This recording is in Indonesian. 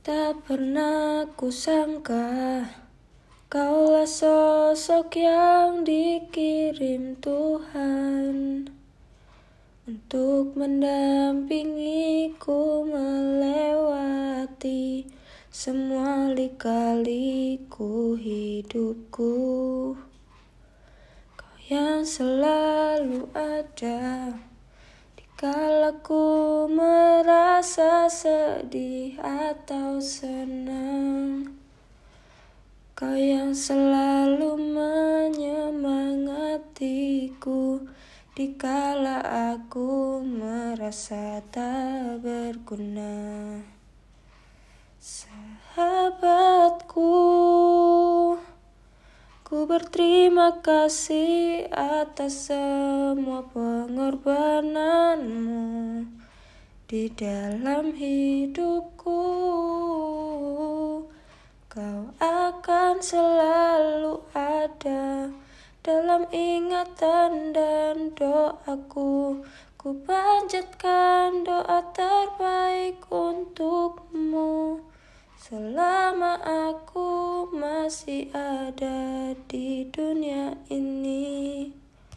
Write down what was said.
Tak pernah kusangka Kaulah sosok yang dikirim Tuhan. Untuk mendampingiku melewati Semua lika-liku hidupku. Kau yang selalu ada Dikala ku merasa sedih atau senang Kau yang selalu menyemangatiku. Dikala aku merasa tak berguna Ku berterima kasih atas semua pengorbananmu Di dalam hidupku. Kau akan selalu ada dalam ingatan dan doaku. Ku panjatkan doa terbaik masih ada di dunia ini.